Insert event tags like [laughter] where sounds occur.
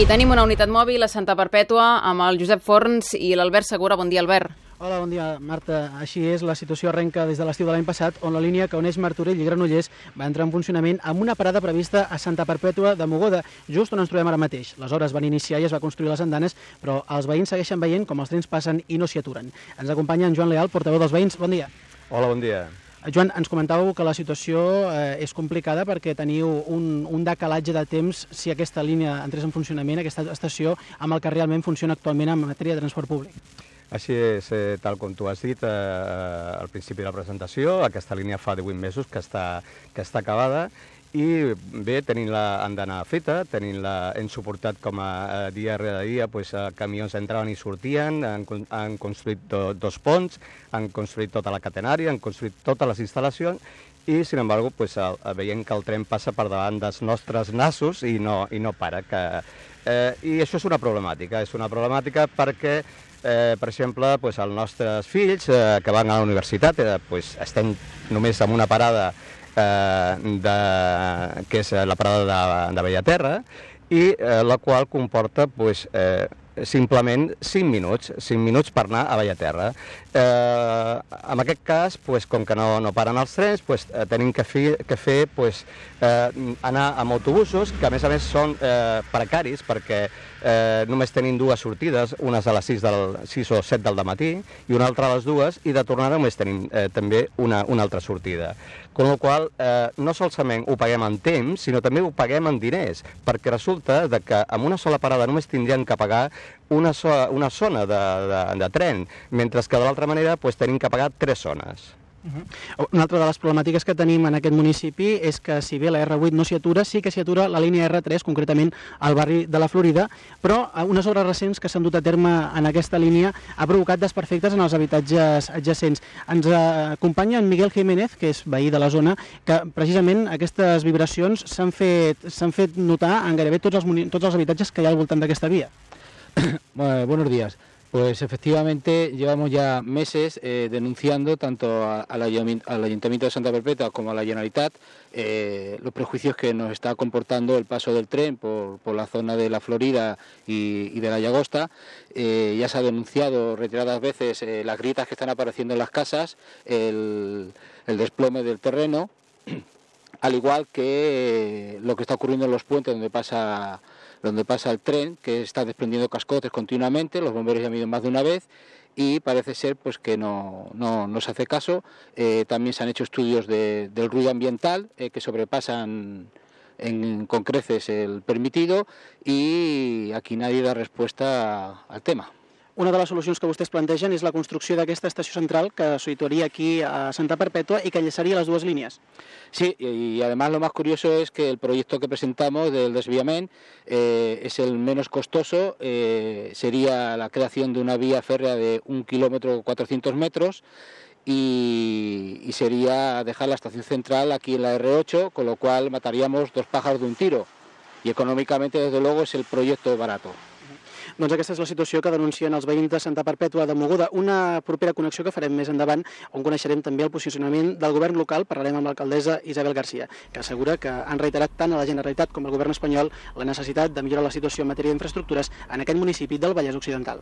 I tenim una unitat mòbil a Santa Perpètua amb el Josep Forns i l'Albert Segura. Bon dia, Albert. Hola, bon dia, Marta. Així és, la situació arrenca des de l'estiu de l'any passat, on la línia que uneix Martorell i Granollers va entrar en funcionament amb una parada prevista a Santa Perpètua de Mogoda, just on ens trobem ara mateix. Les hores van iniciar i es va construir les andanes, però els veïns segueixen veient com els trens passen i no s'hi aturen. Ens acompanya en Joan Leal, portaveu dels veïns. Bon dia. Hola, bon dia. Joan, ens comentàveu que la situació eh, és complicada perquè teniu un, un decalatge de temps si aquesta línia entrés en funcionament, aquesta estació, amb el que realment funciona actualment en matèria de transport públic. Així és, eh, tal com tu has dit eh, al principi de la presentació, aquesta línia fa 18 mesos que està, que està acabada i bé, tenint la andana feta, tenint la, hem suportat com a, dia rere dia, pues, a camions entraven i sortien, han, han construït do, dos ponts, han construït tota la catenària, han construït totes les instal·lacions i, sin embargo, pues, el, veiem que el tren passa per davant dels nostres nassos i no, i no para. Que, eh, I això és una problemàtica, és una problemàtica perquè eh, per exemple, pues, els nostres fills eh, que van a la universitat eh, pues, estem només en una parada eh, de, que és la parada de, de Bellaterra, i eh, la qual comporta pues, eh, simplement 5 minuts, 5 minuts per anar a Bellaterra. Eh, en aquest cas, pues, com que no, no paren els trens, pues, eh, tenim que fer, que fer pues, eh, anar amb autobusos, que a més a més són eh, precaris, perquè eh, només tenim dues sortides, unes a les 6, del, 6 o 7 del matí i una altra a les dues, i de tornada només tenim eh, també una, una altra sortida. Con la qual eh, no solament ho paguem en temps, sinó també ho paguem en diners, perquè resulta de que amb una sola parada només tindrien que pagar una, so una zona de, de, de tren, mentre que de l'altra manera pues, tenim que pagar tres zones. Uh -huh. Una altra de les problemàtiques que tenim en aquest municipi és que si bé la R8 no s'hi atura, sí que s'hi atura la línia R3, concretament al barri de la Florida, però unes obres recents que s'han dut a terme en aquesta línia ha provocat desperfectes en els habitatges adjacents. Ens acompanya en Miguel Jiménez, que és veí de la zona, que precisament aquestes vibracions s'han fet, fet notar en gairebé tots els, tots els habitatges que hi ha al voltant d'aquesta via. Bueno, buenos días. Pues efectivamente llevamos ya meses eh, denunciando tanto al Ayuntamiento de Santa Perpetua como a la Generalitat eh, los prejuicios que nos está comportando el paso del tren por, por la zona de la Florida y, de la Llagosta. Eh, ya se ha denunciado retiradas veces eh, las grietas que están apareciendo en las casas, el, desplome del terreno, [clears throat] al igual que eh, lo que está ocurriendo en los puentes donde pasa donde pasa el tren, que está desprendiendo cascotes continuamente, los bomberos ya han ido más de una vez y parece ser pues que no, no, no se hace caso. Eh, también se han hecho estudios de, del ruido ambiental eh, que sobrepasan en, con creces el permitido y aquí nadie da respuesta al tema. Una de les solucions que vostès plantegen és la construcció d'aquesta estació central que situaria aquí a Santa Perpètua y que enllaçaria las dos líneas. Sí, y además lo más curioso es que el proyecto que presentamos del desviamiento eh, es el menos costoso, eh, sería la creación de una vía férrea de un kilómetro 400 metros y, y sería dejar la estación central aquí en la R8, con lo cual mataríamos dos pájaros de un tiro. Y económicamente, desde luego, es el proyecto barato. Doncs aquesta és la situació que denuncien els veïns de Santa Perpètua de Moguda. Una propera connexió que farem més endavant, on coneixerem també el posicionament del govern local. Parlarem amb l'alcaldessa Isabel Garcia, que assegura que han reiterat tant a la Generalitat com al govern espanyol la necessitat de millorar la situació en matèria d'infraestructures en aquest municipi del Vallès Occidental.